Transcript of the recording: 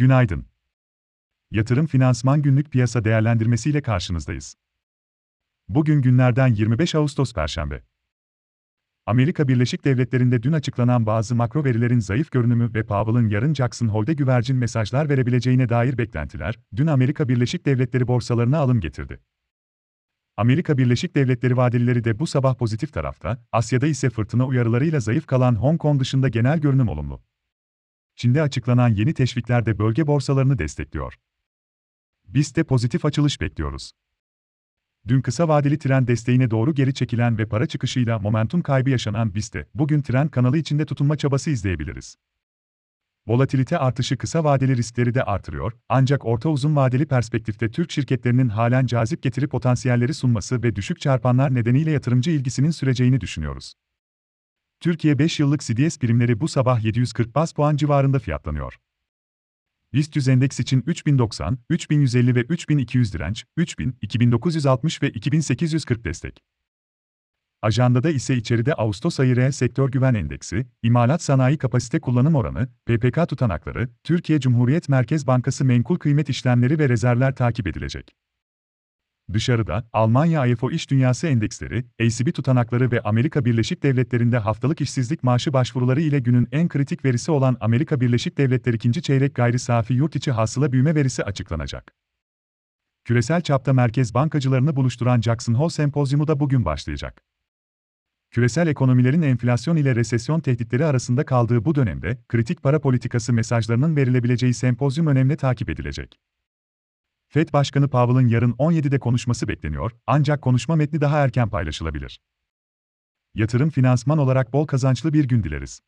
Günaydın. Yatırım Finansman Günlük Piyasa Değerlendirmesi ile karşınızdayız. Bugün günlerden 25 Ağustos Perşembe. Amerika Birleşik Devletleri'nde dün açıklanan bazı makro verilerin zayıf görünümü ve Powell'ın yarın Jackson Hole'de güvercin mesajlar verebileceğine dair beklentiler, dün Amerika Birleşik Devletleri borsalarına alım getirdi. Amerika Birleşik Devletleri vadelileri de bu sabah pozitif tarafta, Asya'da ise fırtına uyarılarıyla zayıf kalan Hong Kong dışında genel görünüm olumlu. Çin'de açıklanan yeni teşvikler de bölge borsalarını destekliyor. Biz de pozitif açılış bekliyoruz. Dün kısa vadeli trend desteğine doğru geri çekilen ve para çıkışıyla momentum kaybı yaşanan BIST'te, bugün trend kanalı içinde tutunma çabası izleyebiliriz. Volatilite artışı kısa vadeli riskleri de artırıyor, ancak orta uzun vadeli perspektifte Türk şirketlerinin halen cazip getiri potansiyelleri sunması ve düşük çarpanlar nedeniyle yatırımcı ilgisinin süreceğini düşünüyoruz. Türkiye 5 yıllık CDS primleri bu sabah 740 bas puan civarında fiyatlanıyor. BIST 100 endeks için 3090, 3150 ve 3200 direnç, 3000, 2960 ve 2840 destek. Ajandada ise içeride Ağustos ayı reel sektör güven endeksi, imalat sanayi kapasite kullanım oranı, PPK tutanakları, Türkiye Cumhuriyet Merkez Bankası menkul kıymet işlemleri ve rezervler takip edilecek. Dışarıda, Almanya IFO İş Dünyası Endeksleri, ACB tutanakları ve Amerika Birleşik Devletleri'nde haftalık işsizlik maaşı başvuruları ile günün en kritik verisi olan Amerika Birleşik Devletleri ikinci çeyrek gayri safi yurt içi hasıla büyüme verisi açıklanacak. Küresel çapta merkez bankacılarını buluşturan Jackson Hole Sempozyumu da bugün başlayacak. Küresel ekonomilerin enflasyon ile resesyon tehditleri arasında kaldığı bu dönemde, kritik para politikası mesajlarının verilebileceği sempozyum önemli takip edilecek. FED Başkanı Powell'ın yarın 17'de konuşması bekleniyor, ancak konuşma metni daha erken paylaşılabilir. Yatırım finansman olarak bol kazançlı bir gün dileriz.